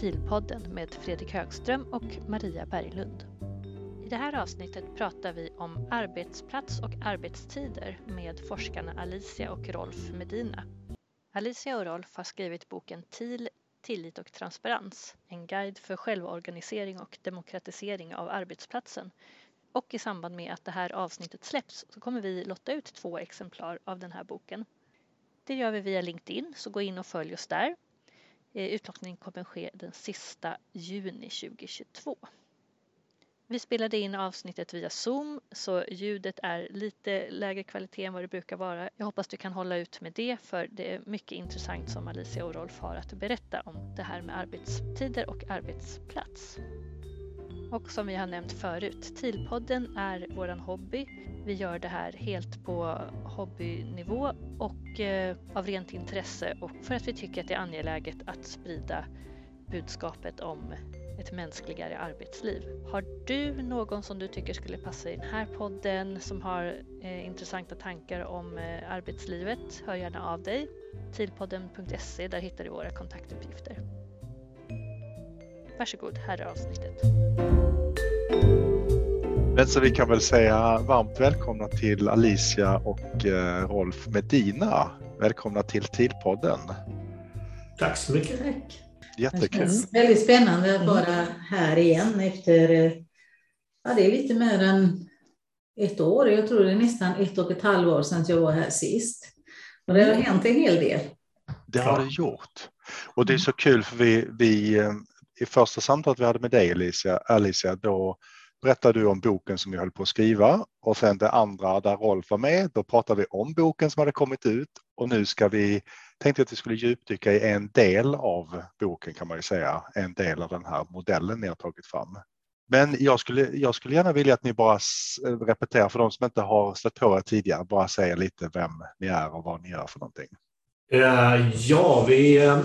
TIL-podden med Fredrik Högström och Maria Berglund. I det här avsnittet pratar vi om arbetsplats och arbetstider med forskarna Alicia och Rolf Medina. Alicia och Rolf har skrivit boken TIL, tillit och transparens, en guide för självorganisering och demokratisering av arbetsplatsen. Och i samband med att det här avsnittet släpps så kommer vi lotta ut två exemplar av den här boken. Det gör vi via LinkedIn, så gå in och följ oss där. Eh, Utlottningen kommer ske den sista juni 2022. Vi spelade in avsnittet via Zoom så ljudet är lite lägre kvalitet än vad det brukar vara. Jag hoppas du kan hålla ut med det för det är mycket intressant som Alicia och Rolf har att berätta om det här med arbetstider och arbetsplats. Och som vi har nämnt förut, TIL-podden är våran hobby. Vi gör det här helt på hobbynivå och eh, av rent intresse och för att vi tycker att det är angeläget att sprida budskapet om ett mänskligare arbetsliv. Har du någon som du tycker skulle passa i den här podden som har eh, intressanta tankar om eh, arbetslivet? Hör gärna av dig. Tilpodden.se, där hittar du våra kontaktuppgifter. Varsågod, här är avsnittet. Men så vi kan väl säga varmt välkomna till Alicia och eh, Rolf Medina. Välkomna till TIL-podden. Tack så mycket. Tack. Jättekul. Det väldigt spännande att vara här igen efter, ja det är lite mer än ett år. Jag tror det är nästan ett och ett halvår sedan jag var här sist. Och det har hänt en hel del. Det har det gjort. Och det är så kul för vi, vi eh, i första samtalet vi hade med dig Alicia, Alicia då berättade du om boken som jag höll på att skriva och sen det andra där Rolf var med, då pratade vi om boken som hade kommit ut och nu ska vi, tänkte att vi skulle djupdyka i en del av boken kan man ju säga, en del av den här modellen ni har tagit fram. Men jag skulle, jag skulle gärna vilja att ni bara repeterar för de som inte har stött på er tidigare, bara säga lite vem ni är och vad ni gör för någonting. Eh, ja, vi, eh,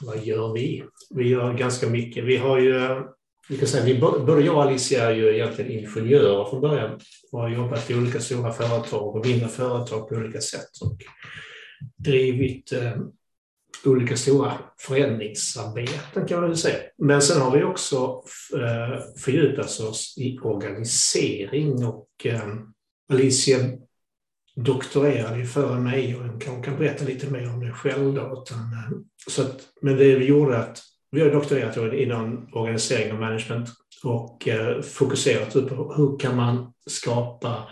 vad gör vi? Vi gör ganska mycket. Vi har ju vi kan säga, vi, både jag och Alicia är ju egentligen ingenjörer från början och har jobbat i olika stora företag och mindre företag på olika sätt och drivit eh, olika stora förändringsarbeten kan man väl säga. Men sen har vi också eh, fördjupat oss i organisering och eh, Alicia doktorerade ju före mig och kan, kan berätta lite mer om det själv. Då, utan, eh, så att, men det vi gjorde att vi har doktorerat inom organisering och management och eh, fokuserat på hur kan man skapa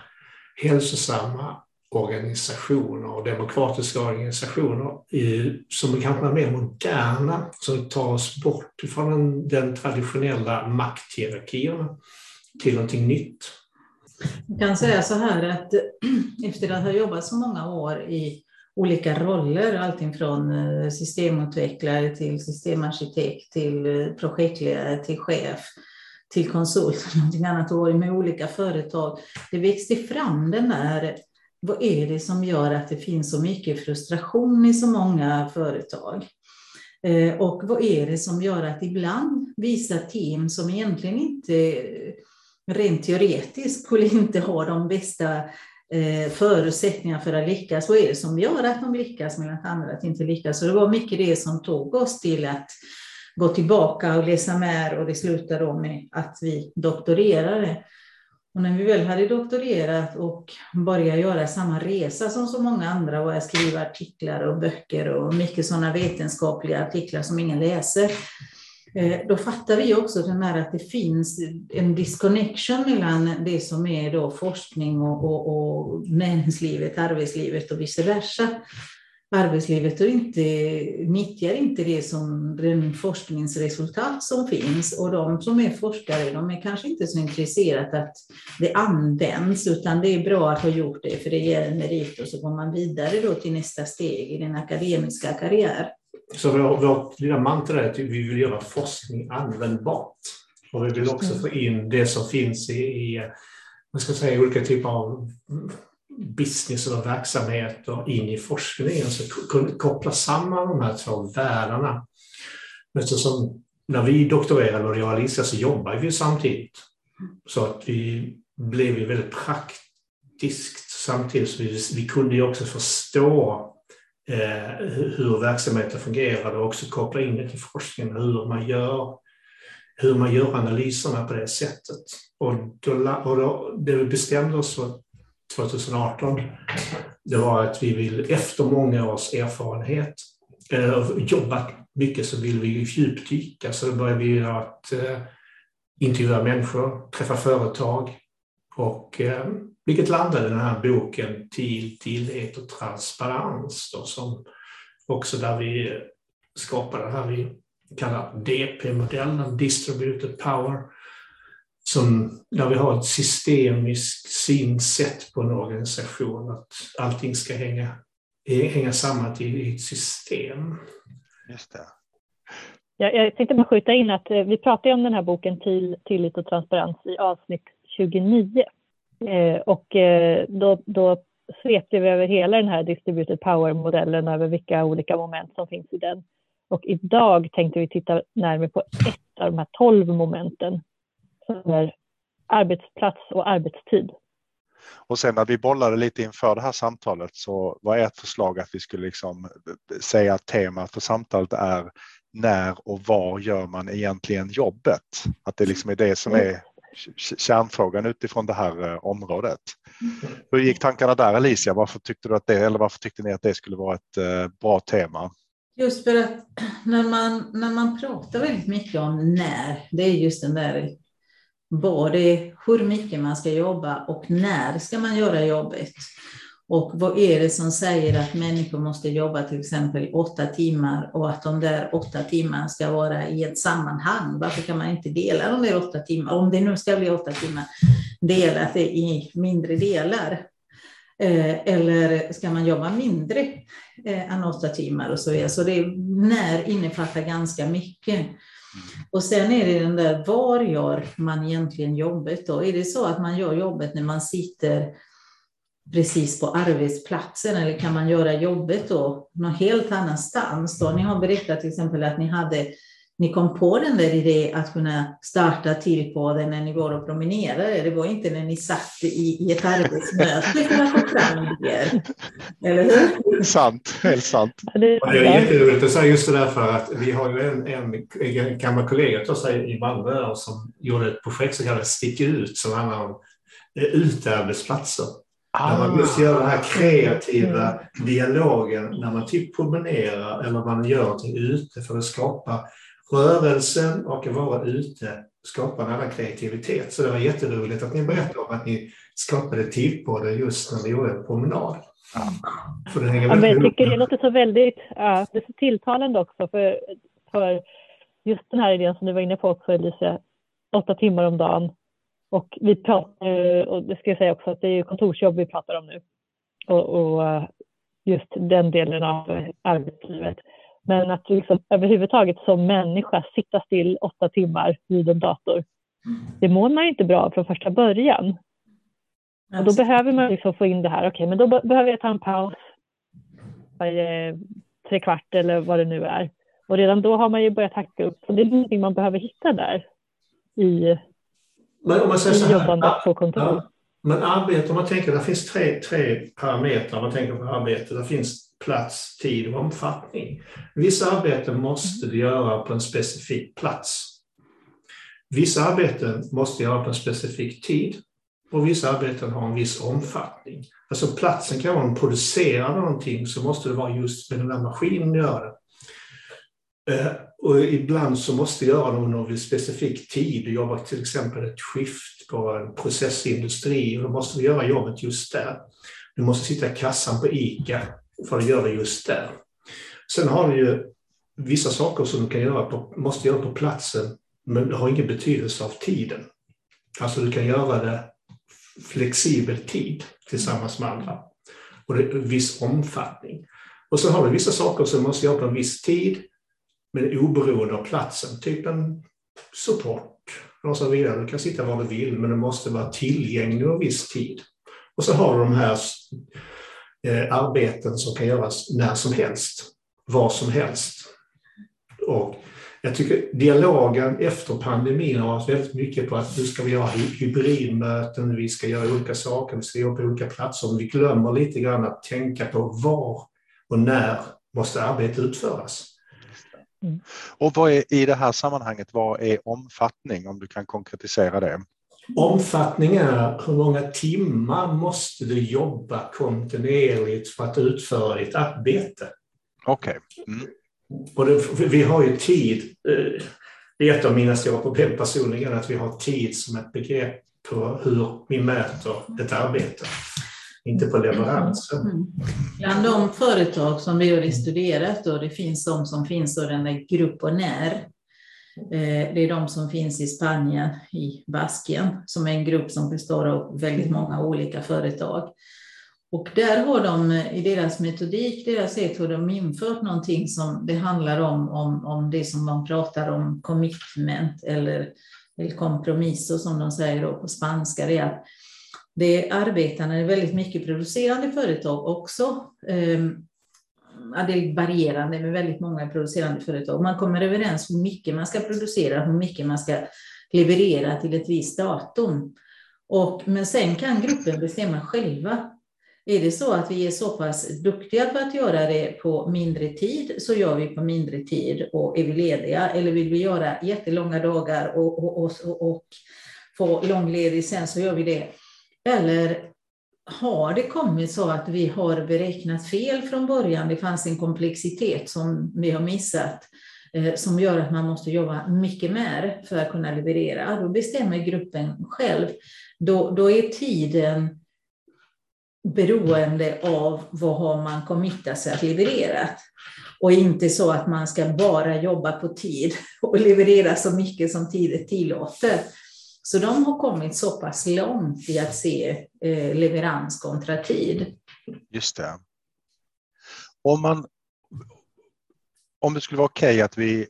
hälsosamma organisationer och demokratiska organisationer som kanske är mer moderna, som tar oss bort från den traditionella makthierarkin till någonting nytt. Jag kan säga så här att efter att ha jobbat så många år i olika roller, allting från eh, systemutvecklare till systemarkitekt till eh, projektledare till chef till konsult någonting annat och med olika företag. Det växte fram den där, vad är det som gör att det finns så mycket frustration i så många företag? Eh, och vad är det som gör att ibland vissa team som egentligen inte rent teoretiskt skulle inte ha de bästa Eh, förutsättningar för att lyckas. Vad är det som gör att de lyckas medan andra att inte lyckas? Så det var mycket det som tog oss till att gå tillbaka och läsa mer och det slutade då med att vi doktorerade. Och när vi väl hade doktorerat och började göra samma resa som så många andra och skriva artiklar och böcker och mycket sådana vetenskapliga artiklar som ingen läser, Eh, då fattar vi också den här att det finns en disconnection mellan det som är då forskning och, och, och näringslivet, arbetslivet och vice versa. Arbetslivet och inte, nyttjar inte det som den forskningsresultat som finns och de som är forskare de är kanske inte så intresserade att det används utan det är bra att ha gjort det för det ger en merit och så går man vidare då till nästa steg i den akademiska karriär. Så vårt lilla mantra är att vi vill göra forskning användbart. Och vi vill också få in det som finns i, i man ska säga, olika typer av business eller verksamheter in i forskningen. Så koppla samman de här två världarna. Eftersom när vi doktorerade och jag och Alicia så jobbade vi samtidigt. Så att vi blev väldigt praktiskt samtidigt. Så vi, vi kunde ju också förstå eh, hur verksamheten fungerar och också koppla in det till forskningen, hur man gör, hur man gör analyserna på det sättet. Och, då, och då, det vi bestämde oss för 2018, det var att vi vill efter många års erfarenhet, eh, jobbat mycket så vill vi djupdyka. Så då började vi att eh, intervjua människor, träffa företag och eh, vilket landade den här boken till tillit och transparens då, som också där vi skapade det här vi kallar DP-modellen, Distributed Power, som, där vi har ett systemiskt synsätt på en organisation, att allting ska hänga, hänga samman i ett system. Just det. Jag, jag tänkte bara skjuta in att eh, vi pratade om den här boken till Tillit och transparens i avsnitt 29. Eh, och eh, då, då svepte vi över hela den här distributed power-modellen, över vilka olika moment som finns i den. Och idag tänkte vi titta närmare på ett av de här tolv momenten, som är arbetsplats och arbetstid. Och sen när vi bollade lite inför det här samtalet så var ett förslag att vi skulle liksom säga att temat för samtalet är när och var gör man egentligen jobbet? Att det liksom är det som är kärnfrågan utifrån det här eh, området. Hur gick tankarna där Alicia? Varför tyckte du att det, eller varför tyckte ni att det skulle vara ett eh, bra tema? Just för att när man, när man pratar väldigt mycket om när, det är just den där både hur mycket man ska jobba och när ska man göra jobbet. Och vad är det som säger att människor måste jobba till exempel åtta timmar och att de där åtta timmarna ska vara i ett sammanhang? Varför kan man inte dela de där åtta timmarna? Om det nu ska bli åtta timmar, dela det i mindre delar. Eh, eller ska man jobba mindre eh, än åtta timmar och så vidare? Så det när innefattar ganska mycket. Och sen är det den där, var gör man egentligen jobbet då? Är det så att man gör jobbet när man sitter precis på arbetsplatsen eller kan man göra jobbet då någon helt annanstans? Då? Ni har berättat till exempel att ni hade ni kom på den där idén att kunna starta till på den när ni går och promenerar. Det var inte när ni satt i, i ett arbetsmöte för att få fram idéer. Eller hur? Sant, helt sant. Det är jätteroligt att säga just det där för att vi har ju en, en, en gammal kollega till oss i Malmö som gjorde ett projekt som kallades Stick ut som handlar om eh, utearbetsplatser. Ah. När man just gör den här kreativa mm. dialogen när man typ promenerar eller man gör någonting ute för att skapa rörelsen och att vara ute skapar en annan kreativitet. Så det var jätteroligt att ni berättade om att ni skapade tid på det just när ni gjorde en promenad. För det hänger ja, men jag tycker det låter så väldigt, ja, det är så tilltalande också för, för just den här idén som du var inne på också Elise, åtta timmar om dagen. Och vi pratar, och det ska jag säga också, att det är kontorsjobb vi pratar om nu. Och, och just den delen av arbetslivet. Men att liksom, överhuvudtaget som människa sitta still åtta timmar vid en dator, det mår man inte bra från första början. Och då behöver man liksom få in det här, okej, okay, men då behöver jag ta en paus varje tre kvart eller vad det nu är. Och redan då har man ju börjat hacka upp, så det är någonting man behöver hitta där i, men om man säger på kontor. Ja, men arbete, om man tänker, det finns tre, tre parametrar man tänker på arbete. Det finns plats, tid och omfattning. Vissa arbeten måste du göra på en specifik plats. Vissa arbeten måste göra på en specifik tid och vissa arbeten har en viss omfattning. Alltså platsen kan vara, om producerar någonting så måste det vara just med den där maskinen du gör det. Eh, och ibland så måste jag göra det under en specifik tid. Du jobbar till exempel ett skift på en processindustri och då måste vi göra jobbet just där. Du måste sitta i kassan på ICA för att göra det just där. Sen har du ju vissa saker som du kan göra på, måste göra på platsen, men det har ingen betydelse av tiden. Alltså du kan göra det flexibel tid tillsammans med andra och det är en viss omfattning. Och så har du vissa saker som måste göra på en viss tid, men oberoende av platsen, typ en support och så vidare. Du kan sitta var du vill, men du måste vara tillgänglig en viss tid. Och så har du de här eh, arbeten som kan göras när som helst, var som helst. Och jag tycker dialogen efter pandemin har varit väldigt mycket på att nu ska vi göra hybridmöten, vi ska göra olika saker, vi ska jobba på olika platser. Men vi glömmer lite grann att tänka på var och när måste arbetet utföras. Mm. Och vad är i det här sammanhanget, vad är omfattning om du kan konkretisera det? Omfattning är hur många timmar måste du jobba kontinuerligt för att utföra ditt arbete. Okej. Okay. Mm. Och det, vi har ju tid. Eh, det är ett av mina stora problem personligen, att vi har tid som ett begrepp på hur vi mäter ett arbete. Inte på leveransen. Mm. Bland de företag som vi har studerat, och det finns de som finns och den är grupp och när, eh, det är de som finns i Spanien, i Baskien, som är en grupp som består av väldigt många olika företag. Och där har de eh, i deras metodik, deras sätt, har de infört någonting som det handlar om, om, om det som de pratar om, commitment eller, eller compromiso som de säger på spanska. Det är att det arbetarna är väldigt mycket producerande företag också. Ehm, det är varierande med väldigt många producerande företag. Man kommer överens hur mycket man ska producera, hur mycket man ska leverera till ett visst datum. Och, men sen kan gruppen bestämma själva är det så att vi är så pass duktiga på att göra det på mindre tid så gör vi på mindre tid och är vi lediga. Eller vill vi göra jättelånga dagar och, och, och, och få långledig sen så gör vi det. Eller har det kommit så att vi har beräknat fel från början? Det fanns en komplexitet som vi har missat eh, som gör att man måste jobba mycket mer för att kunna leverera. Då bestämmer gruppen själv. Då, då är tiden beroende av vad har man committat sig att leverera. Och inte så att man ska bara jobba på tid och leverera så mycket som tiden tillåter. Så de har kommit så pass långt i att se eh, leverans kontra tid. Just det. Om, man, om det skulle vara okej okay att vi,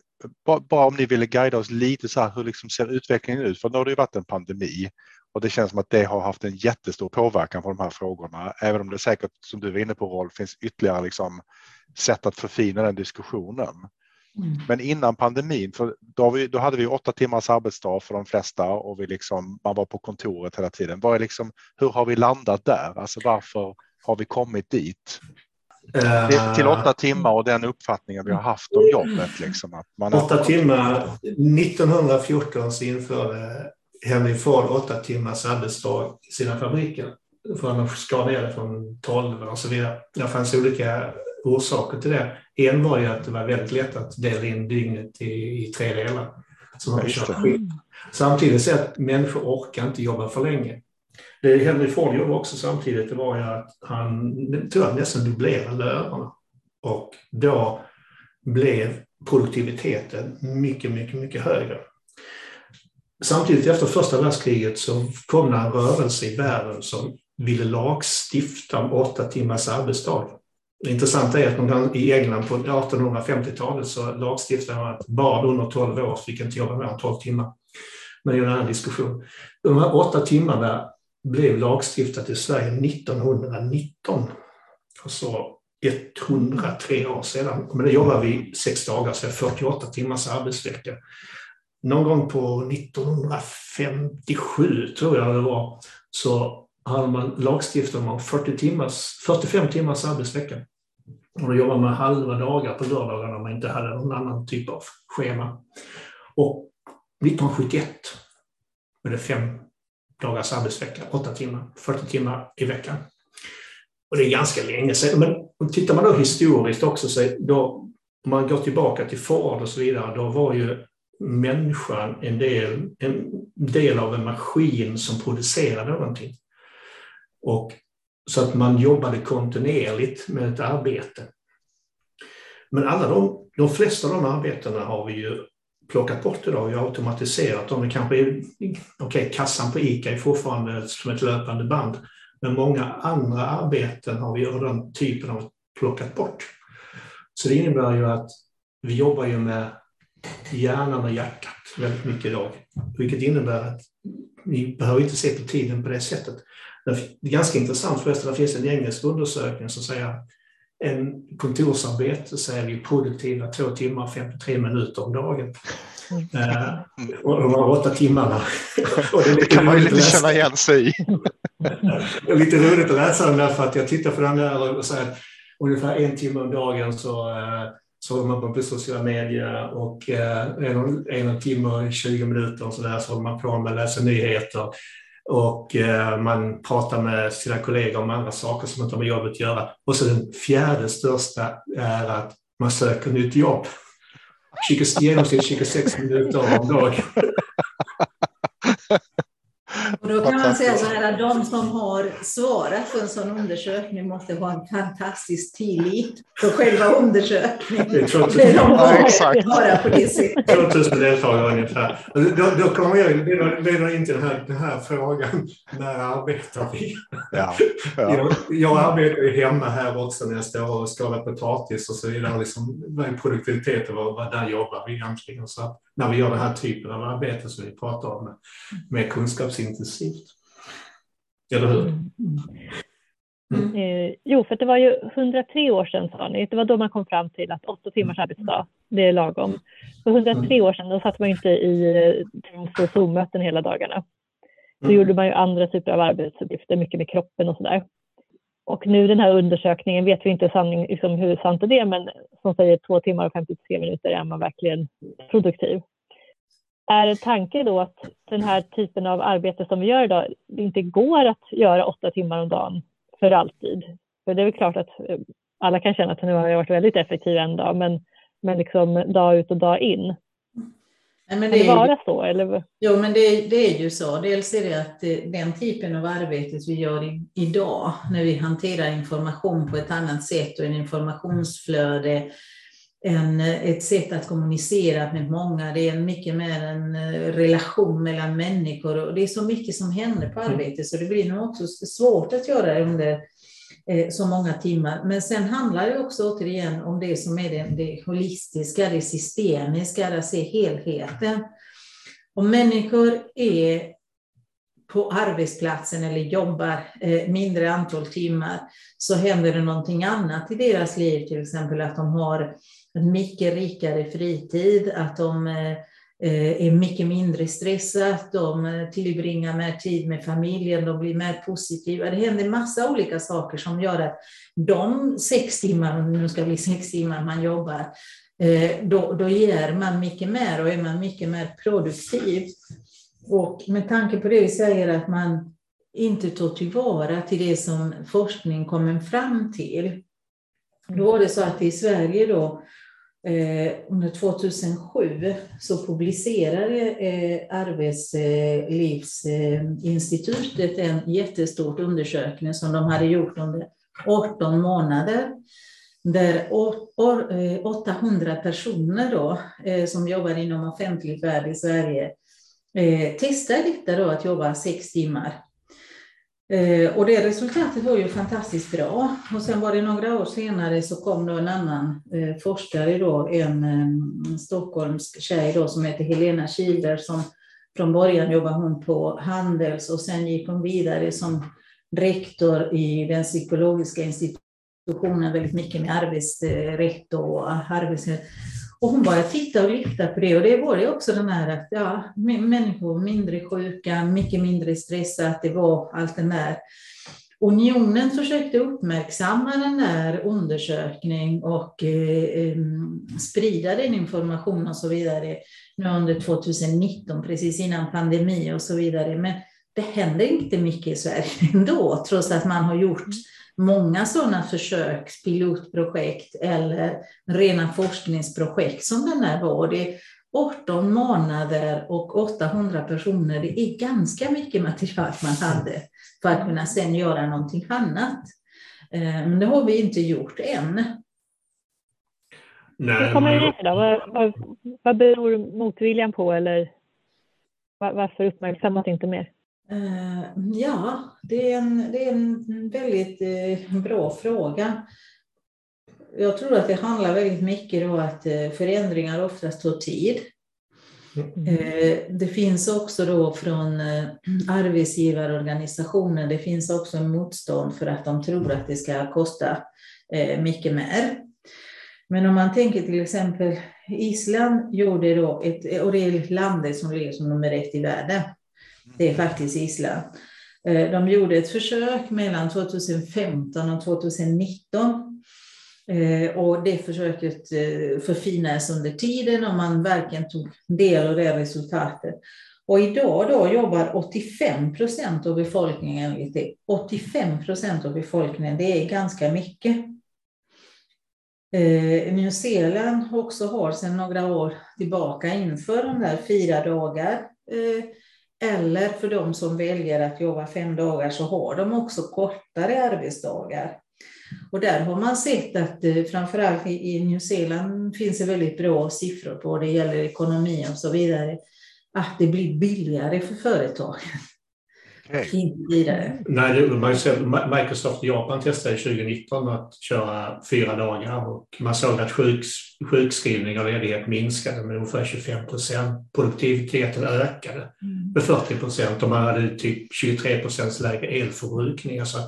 bara om ni ville guida oss lite så här, hur liksom ser utvecklingen ut? För nu har det ju varit en pandemi och det känns som att det har haft en jättestor påverkan på de här frågorna, även om det säkert, som du var inne på Rolf, finns ytterligare liksom sätt att förfina den diskussionen. Mm. Men innan pandemin, för då, vi, då, hade vi åtta timmars arbetsdag för de flesta och vi liksom, man var på kontoret hela tiden. Vad är liksom, hur har vi landat där? Alltså varför har vi kommit dit? Uh, till åtta timmar och den uppfattningen vi har haft om jobbet. Liksom, att man åtta har... timmar. 1914 så införde Henry Ford åtta timmars arbetsdag i sina fabriker. För han skar ner det från 12 och så vidare. Det fanns olika orsaker till det. En var ju att det var väldigt lätt att dela in dygnet i, i tre delar. Så man Samtidigt så att människor orkar inte jobba för länge. Det Henry Ford gjorde också samtidigt det var ju att han tror jag, nästan dubblerade lönerna. Och då blev produktiviteten mycket, mycket, mycket högre. Samtidigt efter första världskriget så kom det en rörelse i världen som ville lagstifta om åtta timmars arbetsdag. Det intressanta är att man i England på 1850-talet så lagstiftade man att barn under 12 år fick inte jobba mer än 12 timmar. Men det är en annan diskussion. De här åtta timmarna blev lagstiftat i Sverige 1919. Alltså 103 år sedan. Men då jobbar vi sex dagar, så 48 timmars arbetsvecka någon gång på 1957, tror jag det var, så hade man lagstiftat om 40 timmars, 45 timmars arbetsvecka. Och då jobbade man halva dagar på lördagar när man inte hade någon annan typ av schema. Och 1971 var det fem dagars arbetsvecka, åtta timmar, 40 timmar i veckan. Och det är ganska länge sedan. Men tittar man då historiskt också, så då, om man går tillbaka till Ford och så vidare, då var ju människan en del, en del av en maskin som producerade någonting. Och, så att man jobbade kontinuerligt med ett arbete. Men alla de, de flesta av de arbetena har vi ju plockat bort idag. Vi har automatiserat dem. Det kanske är, okay, kassan på ICA är fortfarande som ett löpande band. Men många andra arbeten har vi av den typen av plockat bort. Så det innebär ju att vi jobbar ju med hjärnan och hjärtat väldigt mycket idag. Vilket innebär att vi behöver inte se på tiden på det sättet. Det är ganska intressant förresten, det finns en engelsk undersökning som säger att en kontorsarbete så är vi produktiva två timmar och 53 minuter om dagen. Mm. Uh, och de här åtta timmarna. och det, det kan man ju lite känna igen sig i. det är lite roligt att läsa den där för att jag tittar på den där och säger ungefär en timme om dagen så, så håller man på med sociala medier och en, en timme och 20 minuter och så, där, så håller man på med att läsa nyheter och eh, man pratar med sina kollegor om andra saker som inte har med jobbet att göra. Och så den fjärde största är att man söker nytt jobb. 20, genomsnitt 26 minuter om dagen. Och då kan man säga så här att de som har svarat på en sån undersökning måste ha en fantastisk tillit för själva undersökningen. Det är 2000, de ja, exakt. Bara på det sättet. 2000 deltagare ungefär. Då, då kommer jag leder in till den här, den här frågan, när arbetar vi? Ja, ja. Jag, jag arbetar ju hemma här också när jag står och skalar potatis och så vidare. Liksom, vad är produktivitet och vad, vad där jobbar vi egentligen? Så när vi gör den här typen av arbete som vi pratar om, med kunskapsintensivt. Eller hur? Mm. Mm. Eh, jo, för det var ju 103 år sedan sa ni, det var då man kom fram till att åtta timmars arbetsdag, det är lagom. För 103 mm. år sedan då satt man inte i Teams och Zoom-möten hela dagarna. Då mm. gjorde man ju andra typer av arbetsuppgifter, mycket med kroppen och sådär. Och nu den här undersökningen vet vi inte sanning, liksom hur sant det är, men som säger två timmar och 53 minuter är man verkligen produktiv. Är det tanke då att den här typen av arbete som vi gör idag inte går att göra åtta timmar om dagen för alltid? För det är väl klart att eh, alla kan känna att nu har jag varit väldigt effektiv en dag, men, men liksom dag ut och dag in. Nej, men det kan det vara så? Eller? Jo, men det, det, är ju så. Dels är det att den typen av arbete vi gör i, idag, när vi hanterar information på ett annat sätt och en informationsflöde, en, ett sätt att kommunicera med många. Det är mycket mer en eh, relation mellan människor och det är så mycket som händer på mm. arbetet så det blir nog också svårt att göra det under eh, Eh, så många timmar. Men sen handlar det också återigen om det som är det, det holistiska, det systemiska, att se helheten. Om människor är på arbetsplatsen eller jobbar eh, mindre antal timmar så händer det någonting annat i deras liv, till exempel att de har en mycket rikare fritid, att de eh, Eh, är mycket mindre stressat, de eh, tillbringar mer tid med familjen, de blir mer positiva. Det händer massa olika saker som gör att de sex timmar, om det nu ska bli sex timmar man jobbar, eh, då, då ger man mycket mer och är man mycket mer produktiv. Och med tanke på det vi säger att man inte tar tillvara till det som forskning kommer fram till. Då var det så att i Sverige då Eh, under 2007 så publicerade eh, Arbetslivsinstitutet en jättestor undersökning som de hade gjort under 18 månader. Där 800 eh, personer då, eh, som jobbar inom offentlig värld i Sverige eh, testade detta då att jobba sex timmar Eh, och det resultatet var ju fantastiskt bra. Och sen var det några år senare så kom då en annan eh, forskare, då, en eh, stockholmsk tjej då, som heter Helena Kiler, som från början jobbade hon på Handels och sen gick hon vidare som rektor i den psykologiska institutionen, väldigt mycket med arbetsrätt och arbetsrätt. Och hon bara tittade och lyfte på det och det var det också den här att ja, människor mindre sjuka, mycket mindre stressat, det var allt det där. Unionen försökte uppmärksamma den där undersökningen och eh, sprida den informationen och så vidare nu under 2019, precis innan pandemi och så vidare. Men det händer inte mycket i Sverige ändå, trots att man har gjort mm många sådana försök, pilotprojekt eller rena forskningsprojekt som den här var. Det är 18 månader och 800 personer. Det är ganska mycket material man hade för att kunna sen göra någonting annat. Eh, men det har vi inte gjort än. Nej, Hur kommer det sig då? Vad, vad, vad beror motviljan på eller varför uppmärksammas inte mer? Eh, ja, det är en, det är en väldigt eh, bra fråga. Jag tror att det handlar väldigt mycket om att eh, förändringar oftast tar tid. Mm. Det finns också då från arbetsgivarorganisationer, det finns också en motstånd för att de tror att det ska kosta mycket mer. Men om man tänker till exempel Island gjorde då, ett, och det är landet som ligger som nummer ett i världen, det är faktiskt Isla. Eh, de gjorde ett försök mellan 2015 och 2019 eh, och det försöket eh, förfinades under tiden och man verkligen tog del av det resultatet. Och idag då jobbar 85 procent av befolkningen enligt det. 85 procent av befolkningen, det är ganska mycket. Eh, Nya Zeeland också har sedan några år tillbaka inför de där fyra dagar. Eh, eller för de som väljer att jobba fem dagar så har de också kortare arbetsdagar. Och där har man sett att eh, framförallt i Nya Zeeland finns det väldigt bra siffror på, det gäller ekonomi och så vidare, att det blir billigare för företagen. Okay. Nej, Microsoft i Japan testade 2019 att köra fyra dagar och man såg att sjuks, sjukskrivning och ledighet minskade med ungefär 25 procent. Produktiviteten ökade mm. Med 40 procent och man hade typ 23 procents lägre elförbrukning. Alltså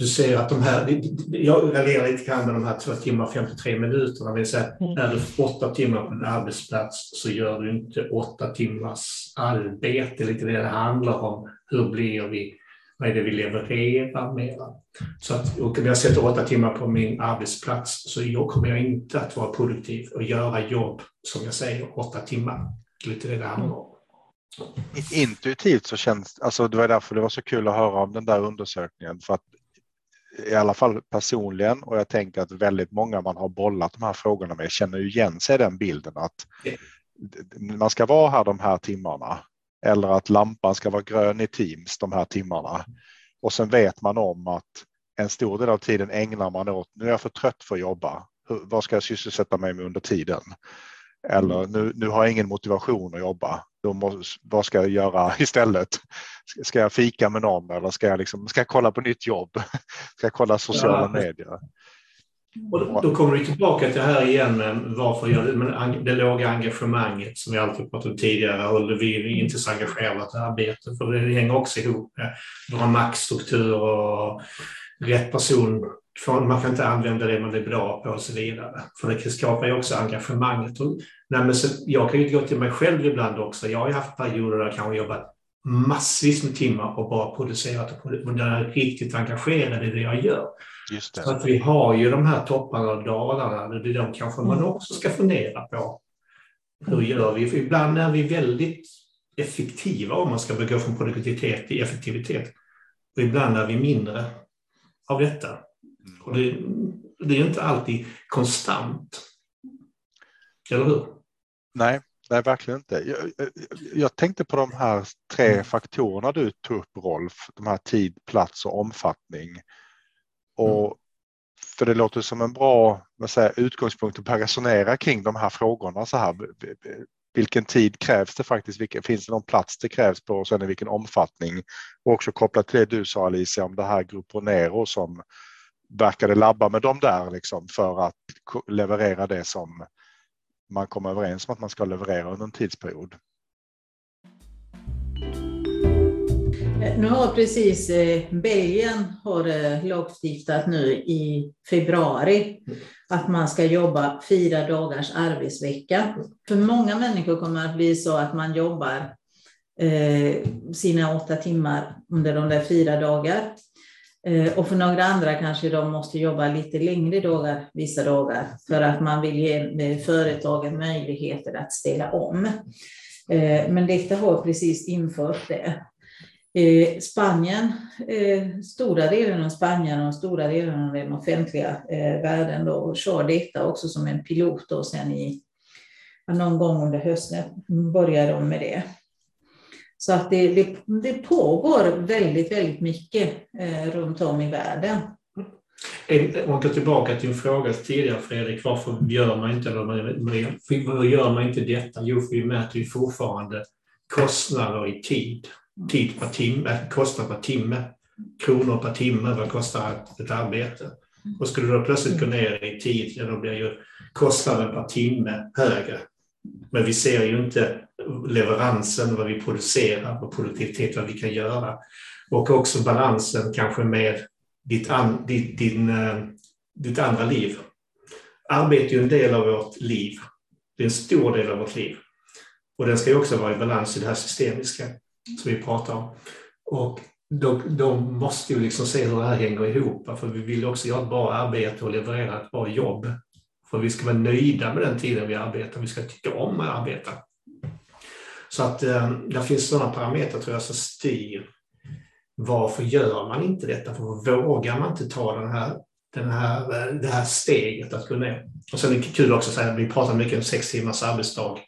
du ser att de här, jag raljerar lite grann med de här två timmar och 53 minuterna. Men säga, mm. är du åtta timmar på en arbetsplats så gör du inte åtta timmars arbete. Lite det det handlar om. Hur blir vi? Vad är det vi levererar mera? Så att, och om jag sätter åtta timmar på min arbetsplats så jag kommer jag inte att vara produktiv och göra jobb, som jag säger, åtta timmar. Lite det det handlar om. Intuitivt så känns alltså det var därför det var så kul att höra om den där undersökningen för att i alla fall personligen och jag tänker att väldigt många man har bollat de här frågorna med känner igen sig i den bilden att man ska vara här de här timmarna eller att lampan ska vara grön i Teams de här timmarna. Och sen vet man om att en stor del av tiden ägnar man åt, nu är jag för trött för att jobba, vad ska jag sysselsätta mig med under tiden? Eller nu, nu har jag ingen motivation att jobba, då måste, vad ska jag göra istället? Ska jag fika med någon eller ska jag, liksom, ska jag kolla på nytt jobb? Ska jag kolla sociala ja. medier? Och då, kommer vi tillbaka till det här igen med varför gör det, men det låga engagemanget som vi alltid pratat om tidigare och vi är inte så engagerade i arbete för det hänger också ihop med våra maktstrukturer och rätt person man kan inte använda det man är bra på och så vidare. För det skapar ju också engagemanget. Nej, men så, jag kan ju gå till mig själv ibland också. Jag har haft perioder där jag kanske jobbat massvis med timmar och bara producerat och där jag är riktigt engagerad i det jag gör. Just det. Så att vi har ju de här topparna och dalarna. Det är de kanske man också ska fundera på. Hur gör vi? För ibland är vi väldigt effektiva om man ska gå från produktivitet till effektivitet. Och ibland är vi mindre av detta. Och det, det är inte alltid konstant. Eller hur? Nej, nej verkligen inte. Jag, jag, tänkte på de här tre mm. faktorerna du tog upp Rolf, de här tid, plats och omfattning. Och mm. För det låter som en bra säga, utgångspunkt att resonera kring de här frågorna. Så här, vilken tid krävs det faktiskt? Vilken, finns det någon plats det krävs på och sen i vilken omfattning? Och också kopplat till det du sa Alicia om det här Gruppo Nero som verkade labba med dem där liksom för att leverera det som man kom överens om att man ska leverera under en tidsperiod. Eh, nu har precis eh, Belgien har eh, lagstiftat nu i februari att man ska jobba fyra dagars arbetsvecka. För många människor kommer att bli så att man jobbar sina åtta timmar under de där fyra dagar. Eh, och för några andra kanske de måste jobba lite längre dagar, vissa dagar, för att man vill ge eh, företagen möjligheter att ställa om. Eh, men detta har precis infört det. Spanien, stora delen av Spanien och stora delen av den offentliga världen då, kör detta också som en pilot och sen i någon gång under hösten börjar de med det. Så att det, det, det pågår väldigt, väldigt mycket eh, runt om i världen. Om man går tillbaka till en fråga tidigare Fredrik, varför gör man inte, varför gör man inte detta? Jo, för vi mäter ju fortfarande kostnader i tid. Tid per timme, kostnad per timme, kronor per timme, vad kostar ett, ett arbete? Och skulle du då plötsligt gå ner i tid, ja, då blir ju kostnaden per timme högre. Men vi ser ju inte leveransen, vad vi producerar och produktivitet, vad vi kan göra. Och också balansen kanske med ditt, an, ditt, din, eh, ditt andra liv. Arbete är ju en del av vårt liv. Det är en stor del av vårt liv. Och den ska ju också vara i balans i det här systemiska som vi pratar om. Och då, då måste vi liksom se hur det här hänger ihop. För vi vill också göra ett bra arbete och leverera ett bra jobb. För vi ska vara nöjda med den tiden vi arbetar, vi ska tycka om att arbeta. Så att eh, det finns sådana parametrar tror jag som styr varför gör man inte detta? För vågar man inte ta den här, den här, eh, det här steget att gå ner? Och sen är det kul också att säga, vi pratar mycket om sex timmars arbetsdag.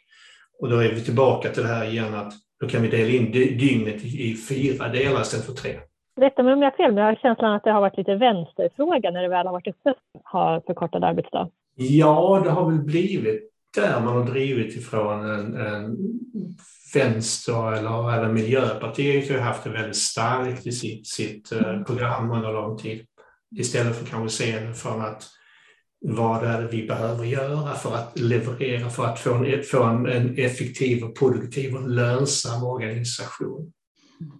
Och då är vi tillbaka till det här igen att då kan vi dela in dygnet i fyra delar istället för tre. Rätta mig om jag har fel, men jag har känslan att det har varit lite vänsterfråga när det väl har varit uppe, har förkortad arbetsdag. Ja, det har väl blivit där man har drivit ifrån en, en vänster eller, eller Miljöpartiet har haft det väldigt starkt i sitt, sitt eh, program under lång tid. Istället för kanske se det från att vad är det vi behöver göra för att leverera, för att få en, få en, en effektiv, och produktiv och lönsam organisation.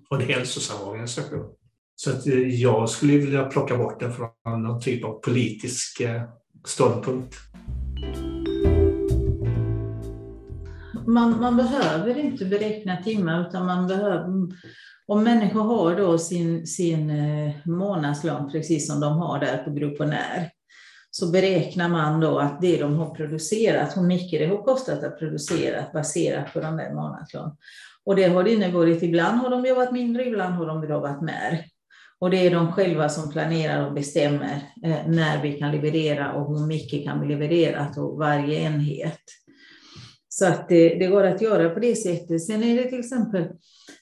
Och en hälsosam organisation. Så att eh, jag skulle vilja plocka bort den från någon typ av politisk eh, ståndpunkt. Man, man behöver inte beräkna timmar utan man behöver, om människor har då sin, sin eh, månadslön precis som de har där på Grupp och När, så beräknar man då att det de har producerat, hur mycket det har kostat att producera baserat på den där månadslön. Och det har det inneburit, ibland har de jobbat mindre, ibland har de jobbat mer. Och det är de själva som planerar och bestämmer eh, när vi kan leverera och hur mycket kan vi leverera till varje enhet. Så att det, det, går att göra på det sättet. Sen är det till exempel,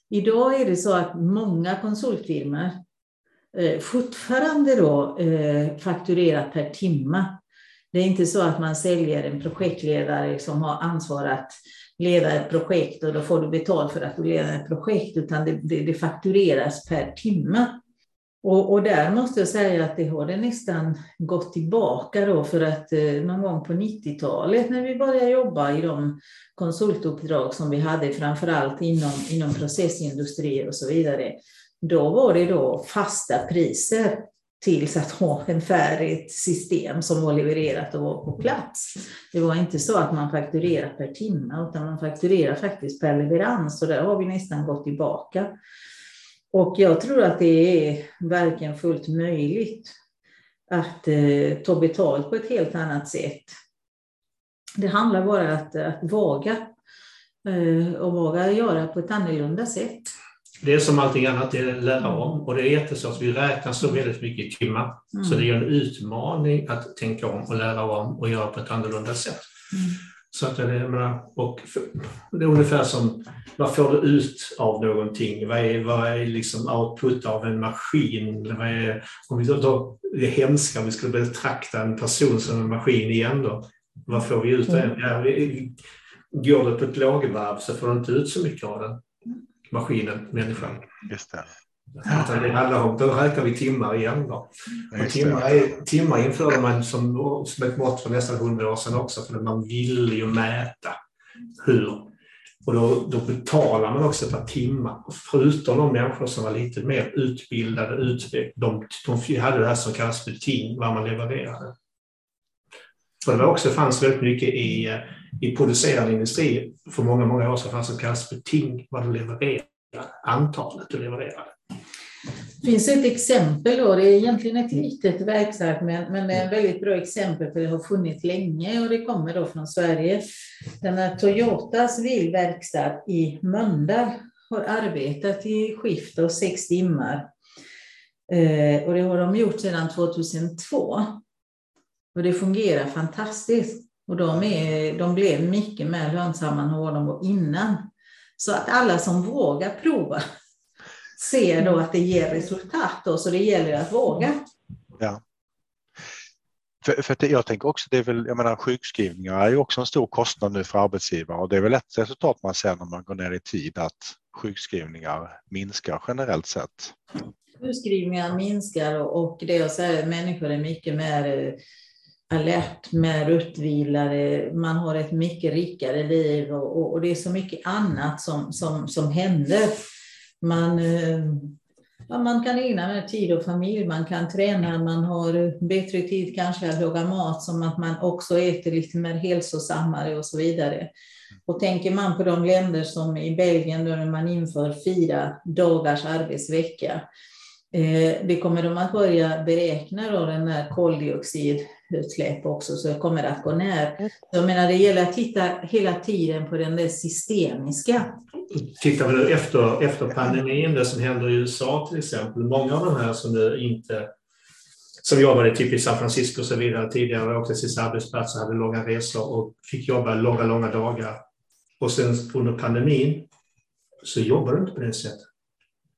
idag är det så att många konsultfirmor eh, fortfarande då eh, fakturerar per timme. Det är inte så att man säljer en projektledare som har ansvar att leda ett projekt och då får du betalt för att du leder ett projekt, utan det, det, det faktureras per timme. Och, och, där måste jag säga att det har det nästan gått tillbaka då för att eh, någon gång på 90-talet när vi började jobba i de konsultuppdrag som vi hade framförallt inom, inom processindustrier och så vidare. Då var det då fasta priser tills att ha en färdigt system som var levererat och var på plats. Det var inte så att man fakturerade per timme utan man fakturerade faktiskt per leverans och där har vi nästan gått tillbaka. Och jag tror att det är verkligen fullt möjligt att eh, ta betalt på ett helt annat sätt. Det handlar bara att, att våga eh, och våga göra på ett annorlunda sätt. Det är som allting annat, det är att lära om och det är jättesvårt. Vi räknar så väldigt mycket timmar. Mm. Så det är en utmaning att tänka om och lära om och göra på ett annorlunda sätt. Mm. Så att det, menar, och det är ungefär som, vad får du ut av någonting? Vad är, vad är liksom output av en maskin? Vad är, om vi då, det är hemska om vi skulle betrakta en person som en maskin igen då. Vad får vi ut av den? Ja, går det på ett lågvarv så får du inte ut så mycket av den. Maskinen, människan. Just det. Utan det handlar om, då räknar vi timmar igen. Då. Och timmar, är, timmar införde man som, som ett mått för nästan hundra år sedan också, för man ville ju mäta hur. Och då, då betalar man också per timme. Förutom de människor som var lite mer utbildade, utvecklade, de, de hade det här som kallas beting, vad man levererade. För det var också, fanns väldigt mycket i, i producerande industri, för många, många år sedan fanns det som kallas beting, vad du levererade, antalet du levererade. Det finns ett exempel, då, det är egentligen ett litet verksamt men, men det är ett väldigt bra exempel för det har funnits länge och det kommer då från Sverige. Den här Toyotas bilverkstad i Mölndal har arbetat i skift av sex timmar. Eh, och det har de gjort sedan 2002. Och det fungerar fantastiskt. Och de, är, de blev mycket mer lönsamma än vad de var innan. Så att alla som vågar prova ser då att det ger resultat. Då, så det gäller att våga. Ja. För, för jag tänker också, det är väl, jag menar sjukskrivningar är ju också en stor kostnad nu för arbetsgivare och det är väl ett resultat man ser när man går ner i tid att sjukskrivningar minskar generellt sett. Sjukskrivningar minskar och det jag säger, människor är mycket mer eh, alert, mer utvilade, man har ett mycket rikare liv och, och, och, det är så mycket annat som, som, som händer man, eh, Ja, man kan ägna mer tid och familj, man kan träna, man har bättre tid kanske att laga mat som att man också äter lite mer hälsosammare och så vidare. Och tänker man på de länder som i Belgien där man inför fyra dagars arbetsvecka, eh, det kommer de att börja beräkna då den där koldioxidutsläpp också, så det kommer att gå ner. Jag menar, det gäller att titta hela tiden på den där systemiska. Tittar vi nu efter, efter pandemin, det som händer i USA till exempel, många av de här som nu inte som jobbade typ i San Francisco och så vidare tidigare, åkte till sina arbetsplatser, hade långa resor och fick jobba långa, långa dagar. Och sen under pandemin så jobbar det inte på det sättet.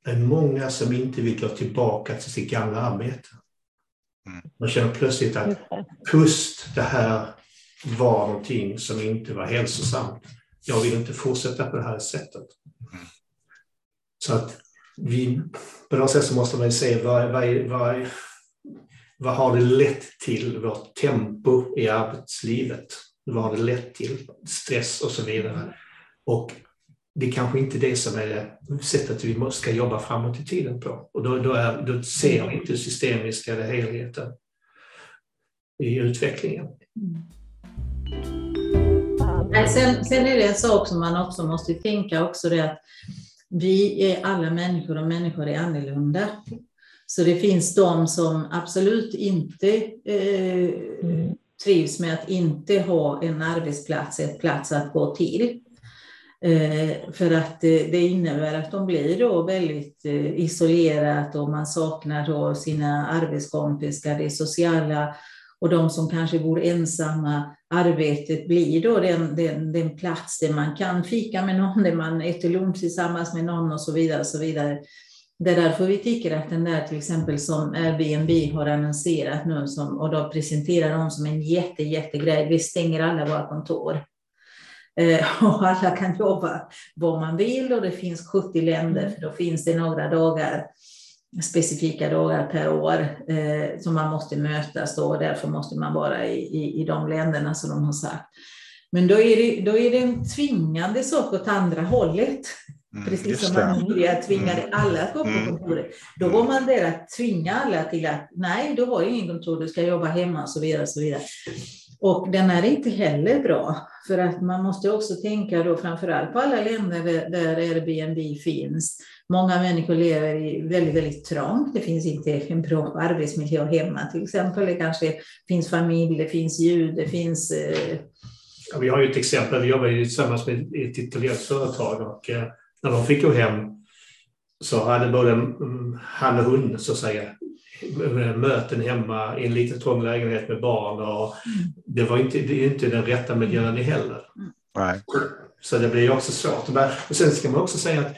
Det är många som inte vill gå tillbaka till sitt gamla arbete. Mm. Man känner plötsligt att pust, det här var någonting som inte var hälsosamt. Jag vill inte fortsätta på det här sättet. Så att vi, på något sätt så måste man ju se vad, vad, vad, vad har det lett till, vårt tempo i arbetslivet? Vad har det lett till? Stress och så vidare. Och det är kanske inte det som är sättet vi ska jobba framåt i tiden på. Och då, då, är, då ser vi inte systemiska eller helheten i utvecklingen. Nej, sen, sen är det en sak som man också måste tänka också det att vi är alla människor och människor är annorlunda. Så det finns de som absolut inte eh, trivs med att inte ha en arbetsplats, ett plats att gå till. Eh, för att eh, det innebär att de blir då väldigt eh, isolerat och man saknar då sina arbetskompisar, det sociala och de som kanske bor ensamma. Arbetet blir då den, den, den plats där man kan fika med någon, där man äter lunch tillsammans med någon och så vidare. Och så vidare. Det är därför vi tycker att den där till exempel som Airbnb har annonserat nu som, och då presenterar de som en jätte, jättegrej. Vi stänger alla våra kontor. Eh, och alla kan jobba var man vill och det finns 70 länder, för då finns det några dagar, specifika dagar per år eh, som man måste mötas då och därför måste man vara i, i, i de länderna som de har sagt. Men då är, det, då är det en tvingande sak åt andra hållet. Mm, Precis som man tidigare tvingade Mm. alla att gå på Mm. kontoret. Då var man där att tvinga alla till att nej, du har ingen kontor, du ska jobba hemma och så vidare. Och, så vidare och den är inte heller bra, för att man måste också tänka då framförallt på alla länder där, Airbnb finns. Många människor lever i väldigt, väldigt trångt. Det finns inte en bra arbetsmiljö hemma till exempel. Det kanske finns familj, det finns ljud, det finns eh, Ja, vi har ju ett exempel, vi jobbar ju tillsammans med ett italienskt företag och eh, när de fick gå hem så hade både mm, han och hon så att säga möten hemma i en liten trång lägenhet med barn och det var inte, det är inte den rätta miljön heller. Nej. Så det blir också svårt. Och sen ska man också säga att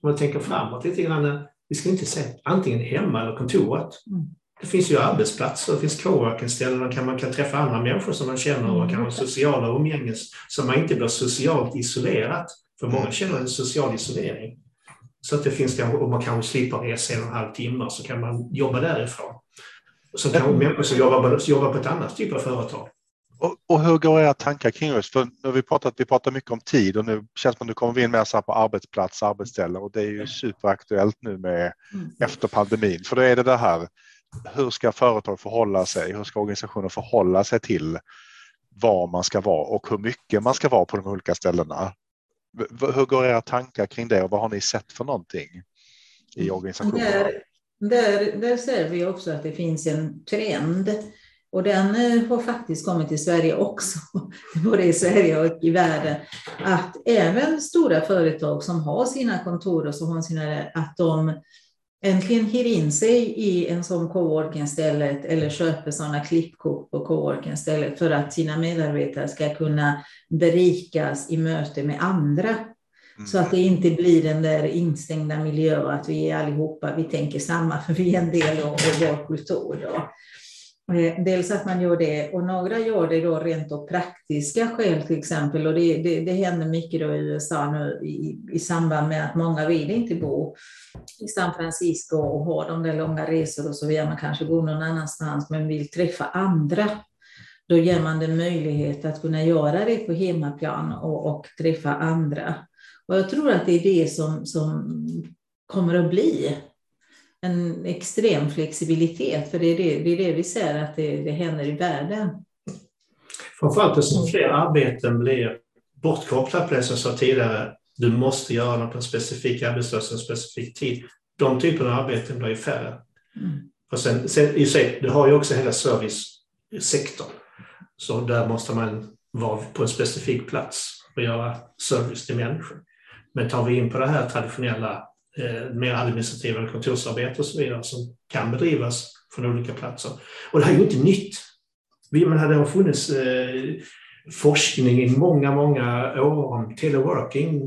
om man tänker framåt lite grann, vi ska inte säga antingen hemma eller kontoret. Mm. Det finns ju arbetsplatser, det finns coworking-ställen där man kan träffa andra människor som man känner och kan ha sociala umgänges så man inte blir socialt isolerat. För många känner en social isolering. Så att det finns kanske, och man kanske slipper resa en och en halv timme så kan man jobba därifrån. Så kanske människor som jobbar på, jobbar på ett annat typ av företag. Och, och hur går era tankar kring just, för nu har vi pratat, vi pratar mycket om tid och nu känns det som att nu kommer vi in mer så här på arbetsplats, arbetsställe och det är ju superaktuellt nu med Mm. efter pandemin. För då är det det här, hur ska företag förhålla sig? Hur ska organisationer förhålla sig till var man ska vara och hur mycket man ska vara på de olika ställena? Hur går era tankar kring det och vad har ni sett för någonting i organisationerna? Där, där, där ser vi också att det finns en trend och den eh, har faktiskt kommit till Sverige också, både i Sverige och i världen, att även stora företag som har sina kontor och som har sina, att de äntligen hyr in sig i en sån coworking-stället eller köper sådana klippkort på coworking-stället för att sina medarbetare ska kunna berikas i möte med andra. Mm. Så att det inte blir den där instängda miljön att vi är allihopa, vi tänker samma, för vi är en del av av vår kultur. Då. Eh, dels att man gör det och några gör det då rent av praktiska skäl till exempel och det, det, det händer mycket då i USA nu i, i samband med att många vill inte bo i San Francisco och ha de där långa resor och så vill Man kanske gå någon annanstans men vill träffa andra. Då ger man den möjlighet att kunna göra det på hemmaplan och, och träffa andra. Och jag tror att det är det som, som kommer att bli en extrem flexibilitet, för det är det, det, är det vi ser att det, det händer i världen. Framförallt eftersom fler arbeten blir bortkopplat på det som jag sa tidigare, du måste göra något på en specifik arbetsplats en specifik tid. De typerna av arbeten blir färre. Mm. Och sen, sen, i sig, du har ju också hela servicesektorn. Så där måste man vara på en specifik plats och göra service till människor. Men tar vi in på det här traditionella, eh, mer administrativa kontorsarbete och så vidare som kan bedrivas från olika platser. Och det här är ju inte nytt. Vi, men det har funnits eh, forskning i många, många år om teleworking,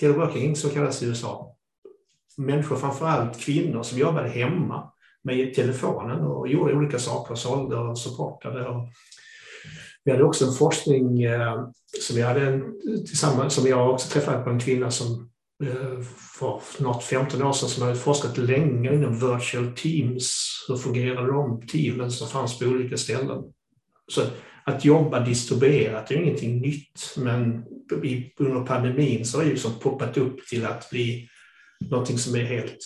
teleworking som kallas i USA. Människor, framförallt kvinnor, som jobbade hemma med telefonen och gjorde olika saker, sålde och supportade. Och vi hade också en forskning eh, som vi hade en, tillsammans, som jag också träffade på en kvinna som för snart 15 år sedan som hade forskat länge inom virtual teams. Hur fungerade de teamen som fanns på olika ställen? Så att jobba distribuerat är ingenting nytt, men under pandemin så har det liksom poppat upp till att bli någonting som är helt,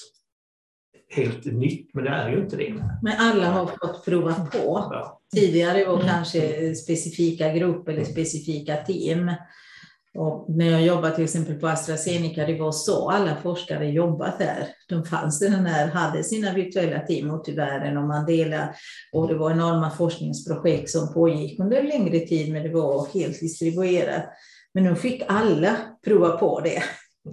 helt nytt, men det är ju inte det. Men alla har fått prova på. Ja. Tidigare var kanske specifika grupper eller specifika team. Och när jag jobbade till exempel på AstraZeneca, det var så alla forskare jobbat där. De fanns den här, hade sina virtuella team ute i världen och man delade. Och det var enorma forskningsprojekt som pågick under en längre tid, men det var helt distribuerat. Men nu fick alla prova på det.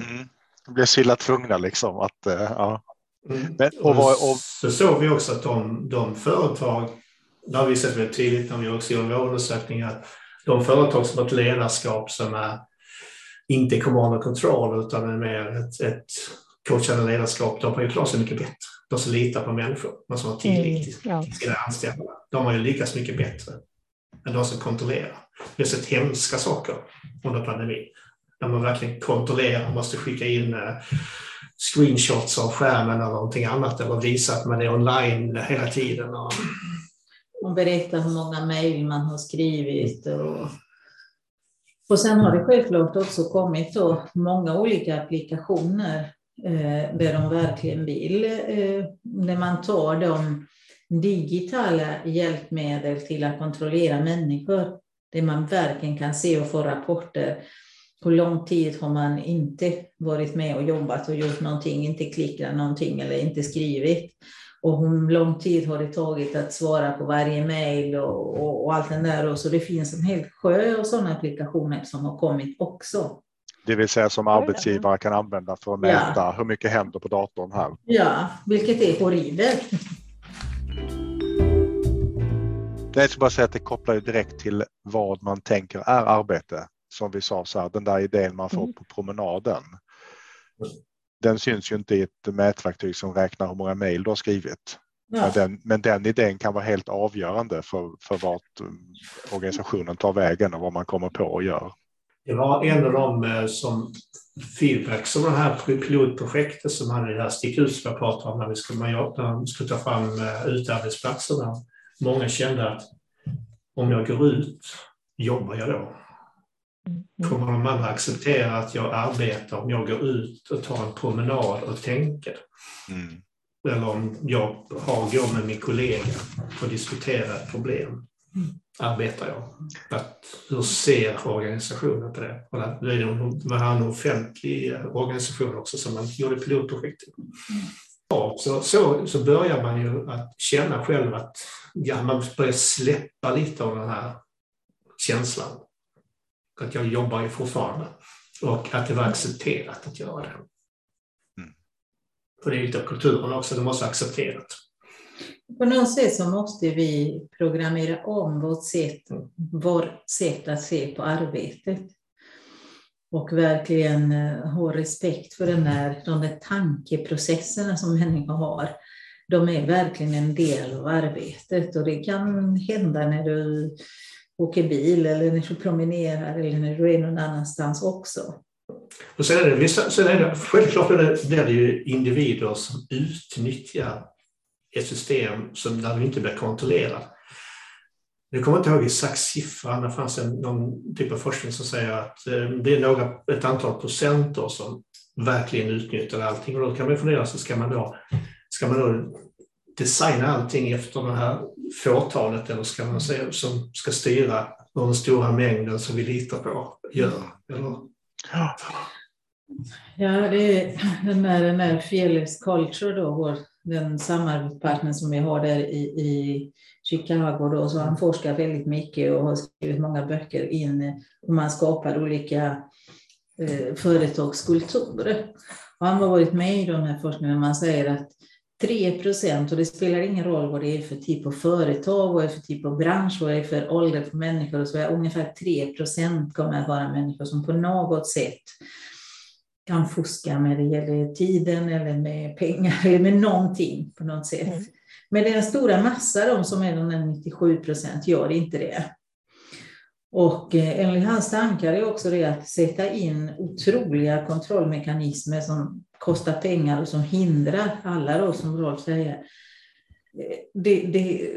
Mm. De blev så illa tvungna liksom att, eh, ja. Mm. Men, och, och, och, så såg vi också att de, de företag, det har vi sett väldigt tydligt när vi också gör vår undersökning, att de företag som har ett ledarskap som är inte command and control utan är mer ett, ett coachande ledarskap, de har ju klarat sig mycket bättre. De som litar på människor, de som har tillit till mm, ja. sina anställda. De har ju lyckats mycket bättre än de som kontrollerar. Vi har sett hemska saker under pandemin. När man verkligen kontrollerar, måste skicka in eh, screenshots av skärmen eller någonting annat eller visa att man är online hela tiden. Och, och berätta hur många mejl man har skrivit och och sen har det självklart också kommit då många olika applikationer eh, där de verkligen vill, eh, när man tar de digitala hjälpmedel till att kontrollera människor, där man verkligen kan se och få rapporter. Hur lång tid har man inte varit med och jobbat och gjort någonting, inte klickat någonting eller inte skrivit och hur lång tid har det tagit att svara på varje mejl och, och, och, allt det där. Och så det finns en hel sjö av sådana applikationer som har kommit också. Det vill säga som arbetsgivare kan använda för att mäta ja. hur mycket händer på datorn här. Ja, vilket är horribelt. Jag ska bara säga att det kopplar ju direkt till vad man tänker är arbete. Som vi sa, så här, den där idén man får mm. på promenaden den syns ju inte i ett mätverktyg som räknar hur många mejl du har skrivit. Ja. Men, den, men den idén kan vara helt avgörande för, för vart mm, organisationen tar vägen och vad man kommer på och gör. Det var en av de eh, som feedback som det här pilotprojektet som hade det här stick ut som jag pratade om när vi skulle, när vi skulle ta fram eh, utearbetsplatserna. Många kände att om jag går ut, jobbar jag då? Mm. Kommer de andra acceptera att jag arbetar om jag går ut och tar en promenad och tänker? Mm. Eller om jag har, går med min kollega och diskuterar ett problem. Mm. Arbetar jag? Att, hur ser organisationen på det? Det var en offentlig organisation också som man gjorde pilotprojektet. Mm. Ja, så, så, så börjar man ju att känna själv att ja, man börjar släppa lite av den här känslan att jag jobbar ju fortfarande. Och att det var accepterat att göra det. Mm. För det är lite av kulturen också, det måste vara accepterat. På något sätt så måste vi programmera om vårt sätt, vårt sätt att se på arbetet. Och verkligen eh, ha respekt för den där, de där tankeprocesserna som människor har. De är verkligen en del av arbetet och det kan hända när du åker bil eller när du promenerar eller när du är någon annanstans också. Och sen är det, sen är det självklart blir det, ju individer som utnyttjar ett system som där du inte blir kontrollerad. Jag kommer inte ihåg exakt siffran, det fanns en, någon typ av forskning som säger att eh, det är några, ett antal procent som verkligen utnyttjar allting. Och då kan man fundera, så ska man då ska man då designa allting efter den här fåtalet eller ska man säga som ska styra vad den stora mängden som vi litar på gör? Eller? Ja, det är den där, den där Fearless Culture då, vår, den samarbetspartner som vi har där i, i Chicago då, så han forskar väldigt mycket och har skrivit många böcker in hur man skapar olika eh, företagskulturer. Och han har varit med i de här forskningarna, man säger att 3 procent, och det spelar ingen roll vad det är för typ av företag, vad det är för typ av bransch, vad det är för ålder på människor, och så är ungefär 3 procent kommer att vara människor som på något sätt kan fuska med det gäller tiden eller med pengar eller med någonting på något sätt. Mm. Men den stora massa, de som är de 97 procent, gör inte det. Och eh, enligt hans tankar är också det att sätta in otroliga kontrollmekanismer som kostar pengar och som hindrar alla då, som Rolf säger. Det, det,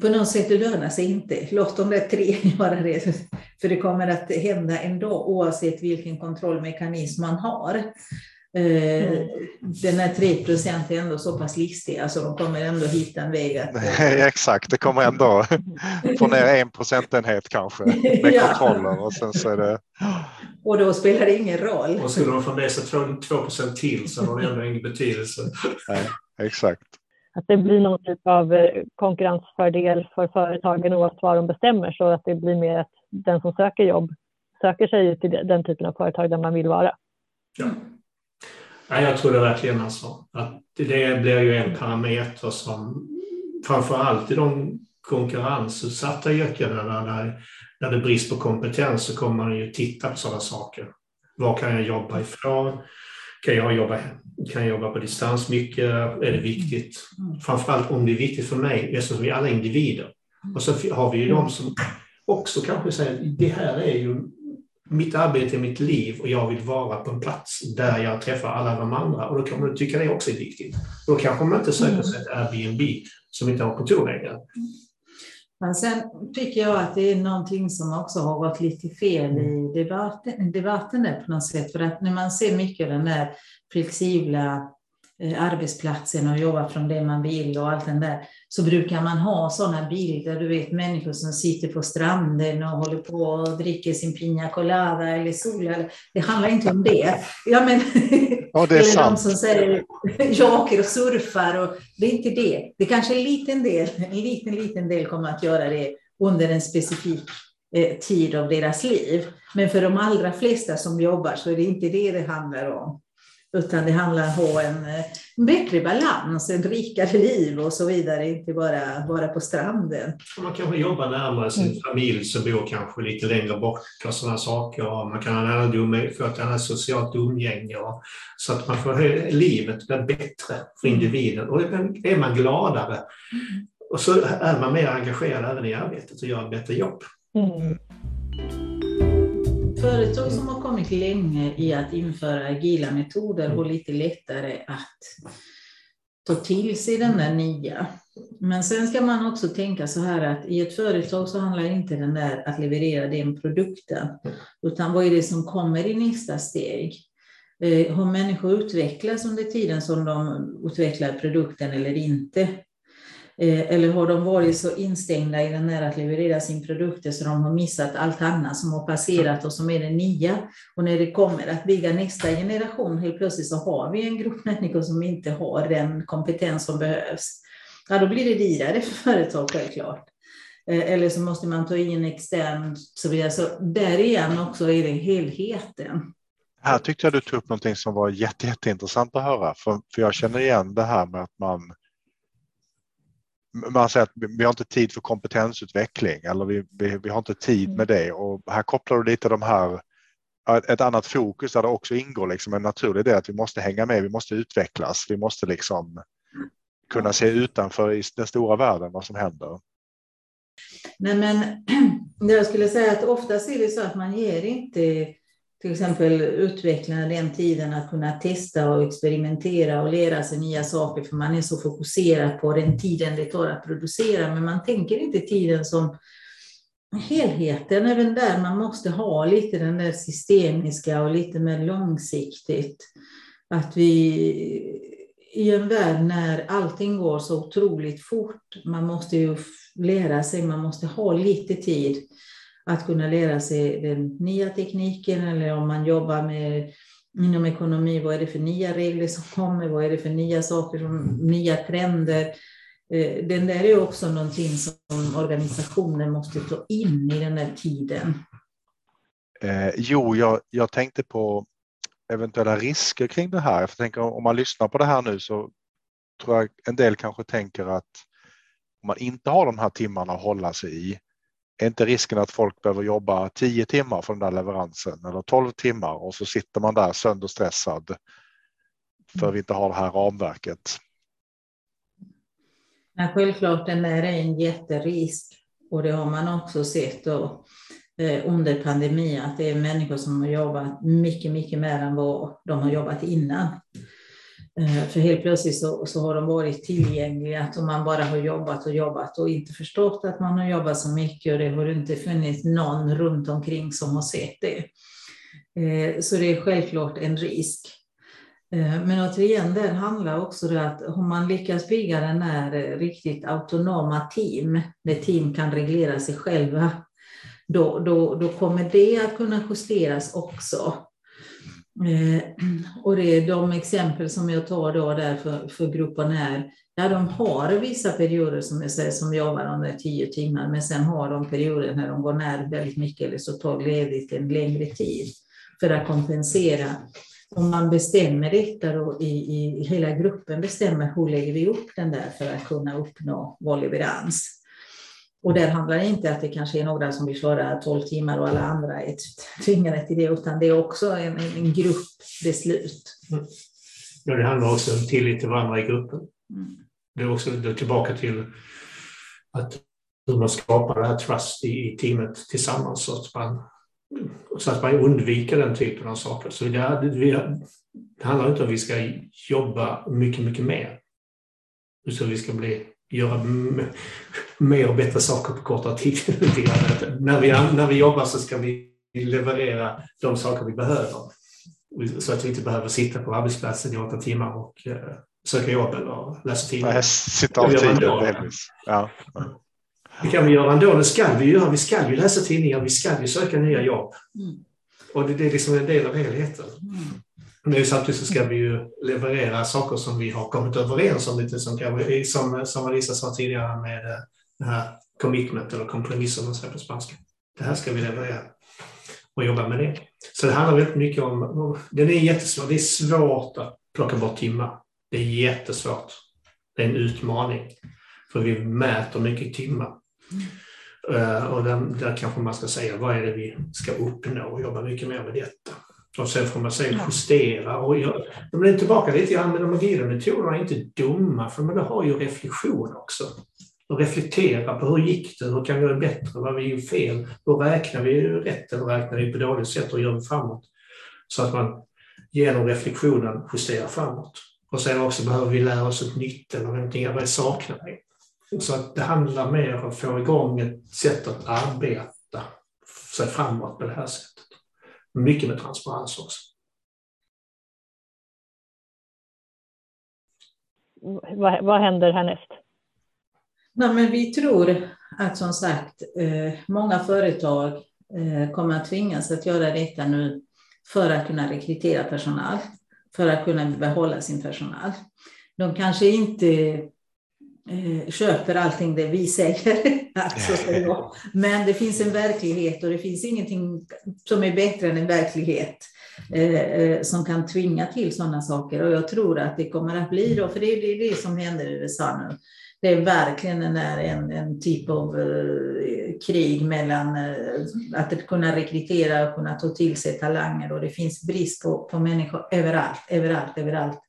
på något sätt lönar sig inte. Låt de där tre göra det, för det kommer att hända ändå oavsett vilken kontrollmekanism man har. Eh, mm. Den här 3 procent är ändå så pass listiga så de kommer ändå hitta en väg att... Exakt, det kommer ändå få ner en procentenhet kanske med ja. kontroller och sen så är det... Och då spelar det ingen roll. Och skulle de få med sig 2 procent till så har det ändå ingen betydelse. Nej, exakt att det blir någon typ av eh, konkurrensfördel för företagen oavsett vad de bestämmer så att det blir mer att den som söker jobb söker sig till den typen av företag där man vill vara. Ja. Ja, jag tror det verkligen alltså. Att det blir ju en parameter som framför allt i de konkurrensutsatta yrkena när, när det är brist på kompetens så kommer man ju titta på sådana saker. Var kan jag jobba ifrån? Kan jag jobba, kan jag jobba på distans mycket? Är det viktigt? Framförallt om det är viktigt för mig eftersom vi är alla individer. Och så har vi ju de som också kanske säger det här är ju mitt arbete är mitt liv och jag vill vara på en plats där jag träffar alla de andra och då kan man tycka det också är viktigt. Då kanske man inte söker sig ett Airbnb som inte har kontor längre. Men sen tycker jag att det är någonting som också har varit lite fel i debatten, debatten där på något sätt. För att när man ser mycket den där flexibla arbetsplatsen och jobba från det man vill och allt den där, så brukar man ha sådana bilder, du vet människor som sitter på stranden och håller på och dricker sin piña colada eller solar. Det handlar inte om det. Ja, men, ja, det är eller sant. de som säger jag åker och surfar. Och, det är inte det. Det kanske är en liten del, en liten, liten del kommer att göra det under en specifik eh, tid av deras liv. Men för de allra flesta som jobbar så är det inte det det handlar om. Utan det handlar om att ha en, en eh, bättre balans, en rikare liv och så vidare, inte bara, bara på stranden. Man kanske jobbar närmare sin mm. familj som bor kanske lite längre bort och sådana saker. Man kan ha en annan få ett annat socialt umgänge så att man får livet blir bättre för mm. individen. Och är man gladare mm. och så är man mer engagerad även i arbetet och gör ett bättre jobb. Mm. Företag som har kommit länge i att införa agila metoder och lite lättare att ta till sig den där nya. Men sen ska man också tänka så här att i ett företag så handlar inte den där att leverera den produkten, utan vad är det som kommer i nästa steg? Eh, har människor utvecklats under tiden som de utvecklar produkten eller inte? Eh, eller har de varit så instängda i den här att leverera sin produkter så de har missat allt annat som har passerat och som är det nya. Och när det kommer att bygga nästa generation, helt plötsligt så har vi en grupp människor som inte har den kompetens som behövs. Ja, då blir det dyrare för företag självklart. Eh, eller så måste man ta in extern, så vidare. Så där igen också är det helheten. Här tyckte jag du tog upp någonting som var jätte, jätteintressant att höra, för, för jag känner igen det här med att man man säger att vi har inte tid för kompetensutveckling eller vi, vi, vi har inte tid med det och här kopplar du lite de här ett annat fokus där det också ingår liksom en naturlig del att vi måste hänga med, vi måste utvecklas, vi måste liksom kunna se utanför i den stora världen vad som händer. Nej, men jag skulle säga att oftast är det så att man ger inte till exempel utveckla den tiden att kunna testa och experimentera och lära sig nya saker, för man är så fokuserad på den tiden det tar att producera, men man tänker inte tiden som helheten, även där man måste ha lite den där systemiska och lite mer långsiktigt. Att vi i en värld när allting går så otroligt fort, man måste ju lära sig, man måste ha lite tid att kunna lära sig den nya tekniken eller om man jobbar med inom ekonomi, vad är det för nya regler som kommer, vad är det för nya saker, som, nya trender. Eh, den där är också någonting som organisationen måste ta in i den här tiden. Eh, jo, jag, jag tänkte på eventuella risker kring det här. Jag tänker om man lyssnar på det här nu så tror jag en del kanske tänker att om man inte har de här timmarna att hålla sig i, är inte risken att folk behöver jobba 10 timmar för den där leveransen eller 12 timmar och så sitter man där sönderstressad för att vi inte har det här ramverket? Nej, självklart, den är en jätterisk och det har man också sett då, eh, under pandemin att det är människor som har jobbat mycket, mycket mer än vad de har jobbat innan. Eh, för helt plötsligt så, så har de varit tillgängliga, att man bara har jobbat och jobbat och inte förstått att man har jobbat så mycket och det har inte funnits någon runt omkring som har sett det. Eh, så det är självklart en risk. Eh, men återigen, det handlar också om att om man lyckas bygga den här riktigt autonoma team, där team kan reglera sig själva, då, då, då kommer det att kunna justeras också. Eh, och det är de exempel som jag tar då där för, för gruppen här, där de har vissa perioder som jag säger som jobbar under tio timmar, men sen har de perioder när de går ner väldigt mycket eller så tar ledigt en längre tid för att kompensera. Om man bestämmer detta då i, i hela gruppen bestämmer hur lägger vi upp den där för att kunna uppnå vår leverans. Och där handlar det inte att det kanske är några som vill köra 12 timmar och alla andra är tvingade till det, utan det är också en, en gruppbeslut. Mm. Ja, det handlar också om tillit till varandra i gruppen. Mm. Det är också det är tillbaka till att hur man skapar det här trust i, i teamet tillsammans så att man, så att man undviker den typen av saker. Så det, det, det handlar inte om att vi ska jobba mycket, mycket mer. Utan vi ska bli göra mer och bättre saker på kortare tid. när, vi, när vi jobbar så ska vi leverera de saker vi behöver. Så att vi inte behöver sitta på arbetsplatsen i åtta timmar och uh, söka jobb eller läsa tidningar. Sitta av tiden delvis. Ja. Det kan vi göra ändå, det ska vi göra. Vi ska ju läsa tidningar, vi ska ju söka nya jobb. Mm. Och det, det, är liksom en del av helheten. Mm. Men samtidigt så ska vi ju leverera saker som vi har kommit överens om, lite som, som, som Alisa sa tidigare med eh, det här commitment eller kompromiss om man säger på spanska. Det här ska vi leverera och jobba med det. Så det handlar väldigt mycket om, det är jättesvårt, det är svårt att plocka bort timmar. Det är jättesvårt. Det är en utmaning. För vi mäter mycket timmar. Mm. Och där, där kanske man ska säga, vad är det vi ska uppnå och jobba mycket mer med detta. Och sen får man sen justera och göra. De är tillbaka lite grann, men de agila metoderna är inte dumma, för man har ju reflektion också. Och reflektera på hur gick det, hur kan vi göra bättre, vad vi gjort fel, hur räknar vi rätt eller räknar vi på dåligt sätt och gör vi framåt? Så att man genom reflektionen justerar framåt. Och sen också behöver vi lära oss ett nytt eller någonting, vad saknar vi? Så att det handlar mer om att få igång ett sätt att arbeta sig framåt på det här sättet mycket med transparens också. Vad, vad händer härnäst? Nej, men vi tror att som sagt eh, många företag eh, kommer att tvingas att göra detta nu för att kunna rekrytera personal, för att kunna behålla sin personal. De kanske inte eh, köper allting det vi säger. alltså, Men det finns en verklighet och det finns ingenting som är bättre än en verklighet eh, eh, som kan tvinga till sådana saker. Och jag tror att det kommer att bli då, för det är det, det som händer i USA nu. Det är verkligen en, en, en typ av uh, krig mellan att kunna rekrytera och kunna ta till sig talanger och det finns brist på, på människor överallt, överallt, överallt.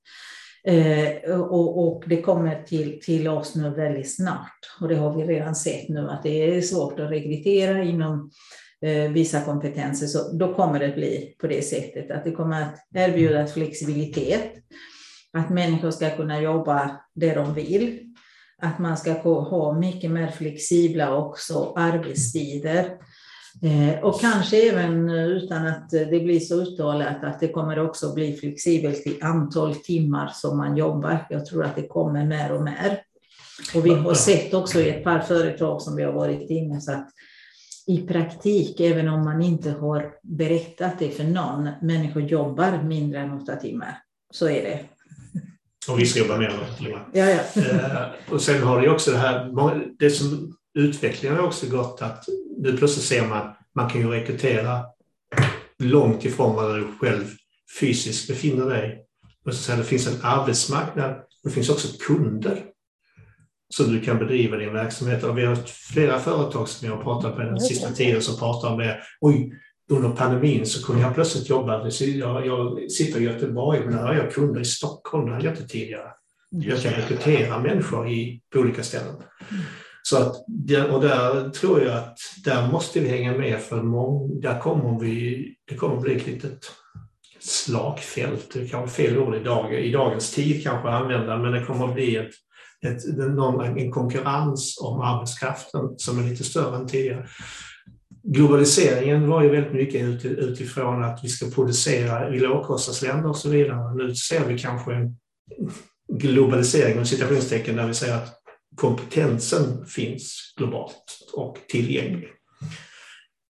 Eh, och, och, det kommer till, till oss nu väldigt snart. Och det har vi redan sett nu att det är svårt att rekrytera inom eh, vissa kompetenser. Så då kommer det bli på det sättet att det kommer att erbjudas flexibilitet. Att människor ska kunna jobba där de vill. Att man ska ha mycket mer flexibla också arbetstider. Eh, och kanske även utan att det blir så uttalat att det kommer också bli flexibelt i antal timmar som man jobbar. Jag tror att det kommer mer och mer. Och vi har sett också i ett par företag som vi har varit inne så att i praktik, även om man inte har berättat det för någon, människor jobbar mindre än åtta timmar. Så är det. Och vissa jobbar mer än åtta timmar. Ja, ja. Eh, och sen har det också det här, det som utvecklingen har också gått att nu plötsligt ser man man kan ju rekrytera långt ifrån var du själv fysiskt befinner dig. Och så det finns en arbetsmarknad det finns också kunder som du kan bedriva din verksamhet. Och vi har flera företag som jag har pratat med den sista tiden som pratar om det. Oj, under pandemin så kunde jag plötsligt jobba. Jag, jag sitter i Göteborg men nu har jag kunder i Stockholm, det hade jag inte tidigare. Jag kan rekrytera människor i, på olika ställen. Så att, och där tror jag att där måste vi hänga med för mång, där kommer vi, det kommer bli ett litet slagfält, det kan vara fel ord i, dag, i dagens tid kanske att använda, men det kommer bli ett, ett, en konkurrens om arbetskraften som är lite större än tidigare. Globaliseringen var ju väldigt mycket utifrån att vi ska producera i lågkostnadsländer och så vidare. Nu ser vi kanske en globalisering, citationstecken, där vi säger att kompetensen finns globalt och tillgänglig.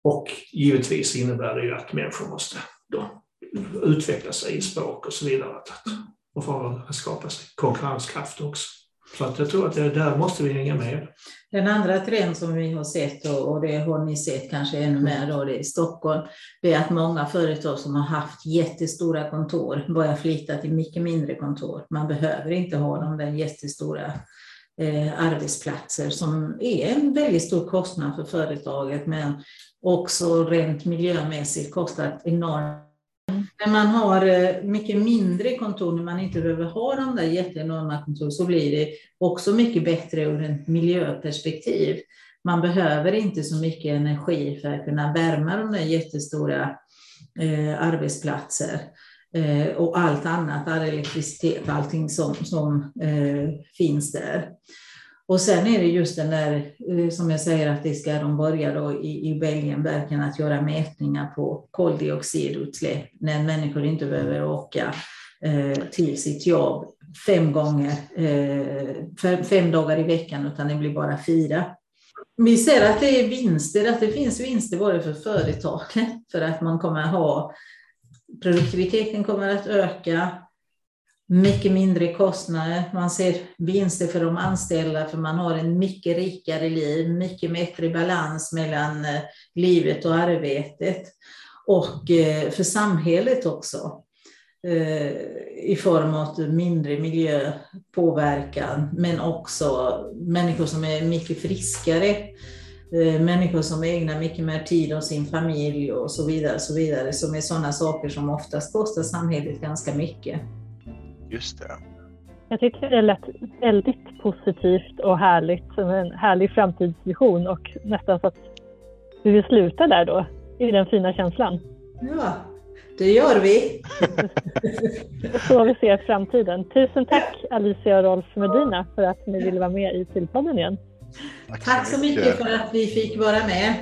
Och givetvis innebär det ju att människor måste då utveckla sig i språk och så vidare och för att skapa sig konkurrenskraft också. Så att jag tror att det, där måste vi hänga med. Den andra trend som vi har sett, och det har ni sett kanske ännu mer då, det är i Stockholm, det är att många företag som har haft jättestora kontor börjar flytta till mycket mindre kontor. Man behöver inte ha de där jättestora Eh, arbetsplatser som är en väldigt stor kostnad för företaget men också rent miljömässigt kostar enormt. När man har eh, mycket mindre kontor, när man inte behöver ha de där jätteenorma kontoren, så blir det också mycket bättre ur ett miljöperspektiv. Man behöver inte så mycket energi för att kunna värma de där jättestora eh, arbetsplatser. Eh, och allt annat, all elektricitet, allting som, som eh, finns där. Och sen är det just den där, eh, som jag säger, att det ska de börja då i, i Belgien verkligen att göra mätningar på koldioxidutsläpp när människor inte behöver åka eh, till sitt jobb fem gånger, eh, fem, fem dagar i veckan, utan det blir bara fyra. Vi ser att det är vinster, att det finns vinster både för företagen, för att man kommer ha Produktiviteten kommer att öka, mycket mindre kostnader. Man ser vinster för de anställda för man har en mycket rikare liv, mycket bättre balans mellan eh, livet och arbetet. Och eh, för samhället också eh, i form av mindre miljöpåverkan, men också människor som är mycket friskare människor som ägnar mycket mer tid åt sin familj och så vidare, så vidare som är sådana saker som oftast kostar samhället ganska mycket. Just det. Jag tycker det lät väldigt positivt och härligt, som en härlig framtidsvision och nästan så att vi vill sluta där då, i den fina känslan. Ja, det gör vi. så vi ser framtiden. Tusen tack Alicia och Rolf Medina för att ni ville vara med i Tillpodden igen. Tack, så mycket för att vi fick vara med.